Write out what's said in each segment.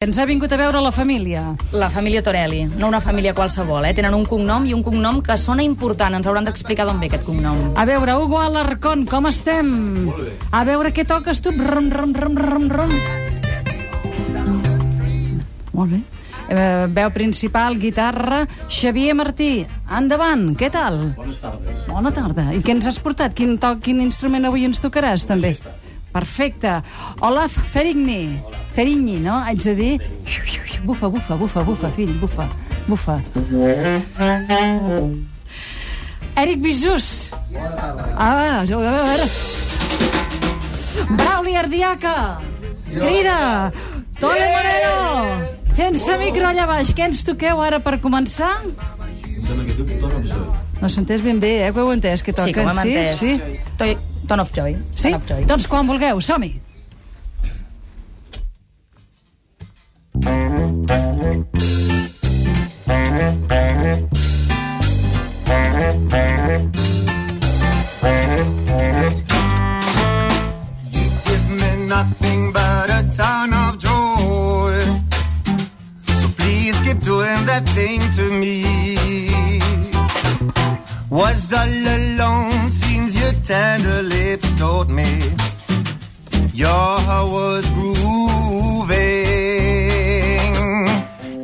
Ens ha vingut a veure la família. La família Torelli, no una família qualsevol, eh? Tenen un cognom i un cognom que sona important. Ens hauran d'explicar d'on ve aquest cognom. A veure, Hugo Alarcón, com estem? A veure què toques tu. Rum, rum, rum, rum, rum. Molt bé. Eh, veu principal, guitarra, Xavier Martí. Endavant, què tal? Bones tardes. Bona tarda. I què ens has portat? Quin, to quin instrument avui ens tocaràs, també? Perfecte. Olaf Ferigny. Ferigny, no? Haig de dir... Bufa, bufa, bufa, bufa, fill, bufa, bufa. Eric Bisús. Ah, jo- a veure. Brauli Ardiaca. Crida. Tole Moreno. Sense micro allà baix. Què ens toqueu ara per començar? No s'ha entès ben bé, eh? Que ho heu entès, que toquen, Sí, que ho hem entès. Sí? Toi, Ton of Joy. Sí? Of Joy. Doncs quan vulgueu, som-hi. Give me nothing but a ton of joy. So please keep doing that thing to me. Was all alone since your tender lips told me your heart was grooving.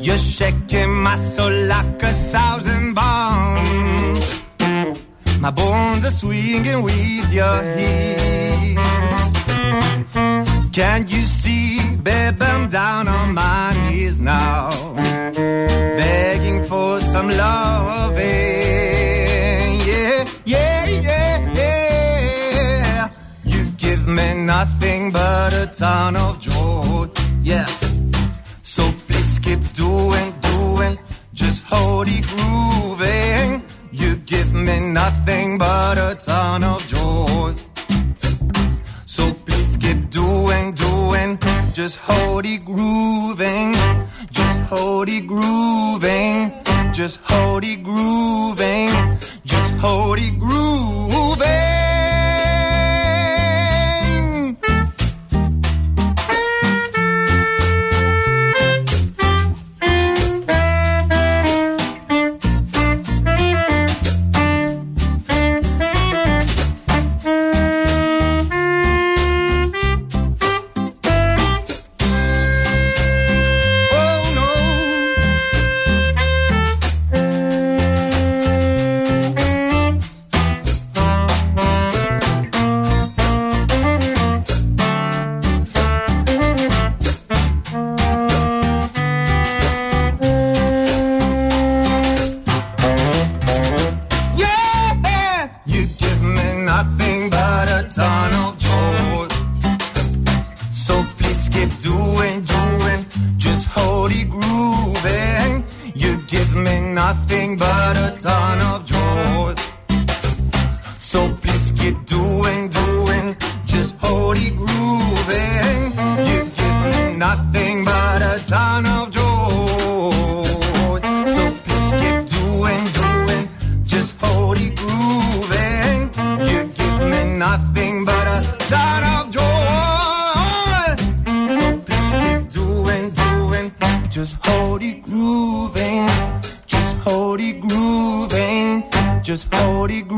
You're shaking my soul like a thousand. My bones are swinging with your hips. Can't you see, babe, I'm down on my knees now, begging for some loving. Yeah, yeah, yeah, yeah. You give me nothing but a ton of joy. Yeah. So please keep doing, doing, just hold it grooving. Me nothing but a ton of joy. So please keep doing, doing, just hold it grooving, just hold it grooving, just hold it grooving, just hold it grooving.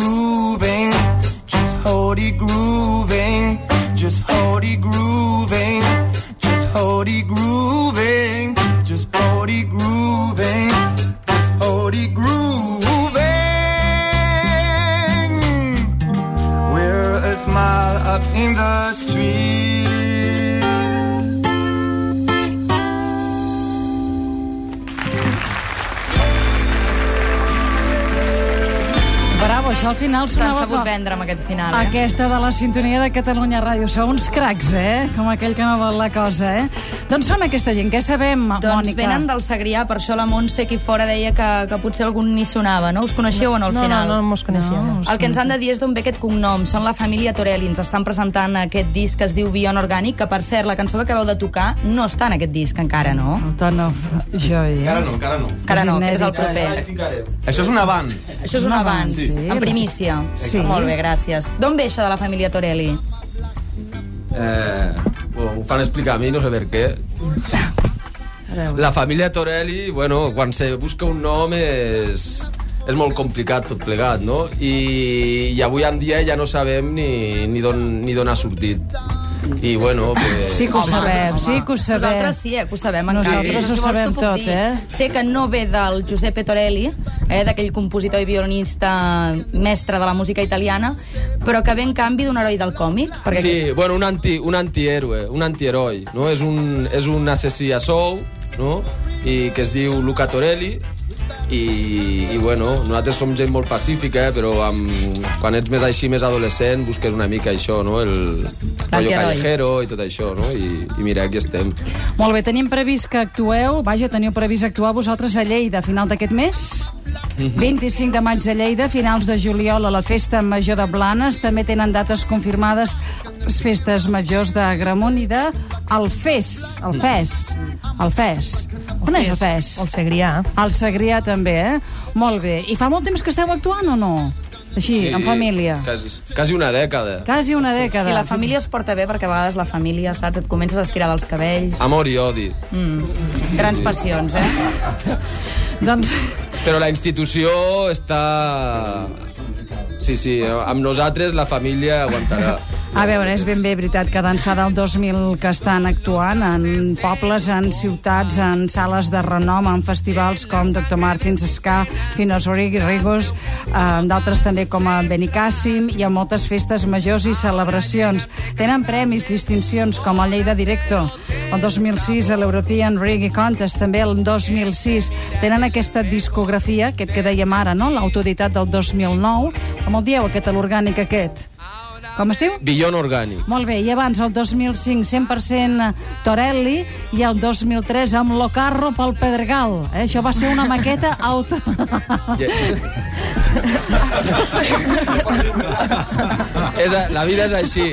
Grooving. Just hold it grooving. Just hold it grooving. Just hold it grooving. Just hold it grooving. Just hold it grooving. We're a smile up in the street. Això al final S'han sonava sabut com... vendre amb aquest final, eh? Aquesta de la sintonia de Catalunya Ràdio. Sou uns cracs, eh? Com aquell que no vol la cosa, eh? D'on són aquesta gent? Què sabem, Doncs Mònica? venen del Segrià, per això la Montse aquí fora deia que, que potser algun ni sonava, no? Us coneixeu o no al No, no, final? no mos coneixíem. No. El que ens han de dir és d'on ve aquest cognom. Són la família Torelli. Ens estan presentant aquest disc que es diu Bion Orgànic, que per cert, la cançó que acabeu de tocar no està en aquest disc encara, no? El Ton of Joy, eh? Encara no, encara no. Encara no, És el proper. Això és un abans. Això és un abans, Sí. en primícia. Sí. Molt bé, gràcies. D'on ve això de la família Torelli? Eh, bueno, ho fan explicar a mi, no sé per què. La família Torelli, bueno, quan se busca un nom és, és molt complicat tot plegat, no? I, i avui en dia ja no sabem ni, ni d'on ni d'on ha sortit. I bueno, pues... Sí que ho sabem, sí que ho sabem. Nosaltres sí, eh, que ho sabem. Nosaltres canvi. ho Si vols, sabem tot, dir. eh? Sé que no ve del Giuseppe Torelli, eh, d'aquell compositor i violinista mestre de la música italiana, però que ve en canvi d'un heroi del còmic. Perquè Sí, bueno, un, anti, un antihéroe, un antiheroi, no? És un, és un assassí a sou, no? I que es diu Luca Torelli, i, i bueno, nosaltres som gent molt pacífica, eh? però amb, quan ets més així, més adolescent, busques una mica això, no? El rollo callejero i tot això, no? I, i mira, aquí estem. Molt bé, tenim previst que actueu, vaja, teniu previst actuar vosaltres a Lleida a final d'aquest mes? 25 de maig a Lleida, finals de juliol a la Festa Major de Blanes, també tenen dates confirmades les festes majors de Gramunt i de Alfés, el FES, el FES. On és el FES? El Segrià. Al Segrià també, eh? Molt bé. I fa molt temps que esteu actuant o no? Així, en família. Quasi, quasi una dècada. Quasi una dècada. I la família es porta bé perquè a vegades la família, saps, et comences a estirar dels cabells. Amor i odi. Mm. Grans passions, eh? Doncs Però la institució està... Sí, sí, amb nosaltres la família aguantarà. A veure, és ben bé veritat que d'ençà del 2000 que estan actuant en pobles, en ciutats, en sales de renom, en festivals com Dr. Martins Ska, Finos Rigos, eh, d'altres també com a Benicàssim, i a moltes festes majors i celebracions. Tenen premis, distincions, com el Lleida Directo, el 2006 a l'European Reggae Contest, també el 2006. Tenen aquesta discografia, aquest que dèiem ara, no? l'autoditat del 2009. Com el dieu, aquest, l'orgànic aquest? Com es diu? Billon orgànic. Molt bé, i abans el 2005 100% Torelli i el 2003 amb Locarro pel Pedregal. Eh? Això va ser una maqueta auto... és, la vida és així.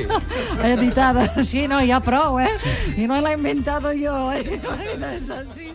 editada. Sí, no, ja prou, eh? I no l'he inventado jo, eh? La vida és així.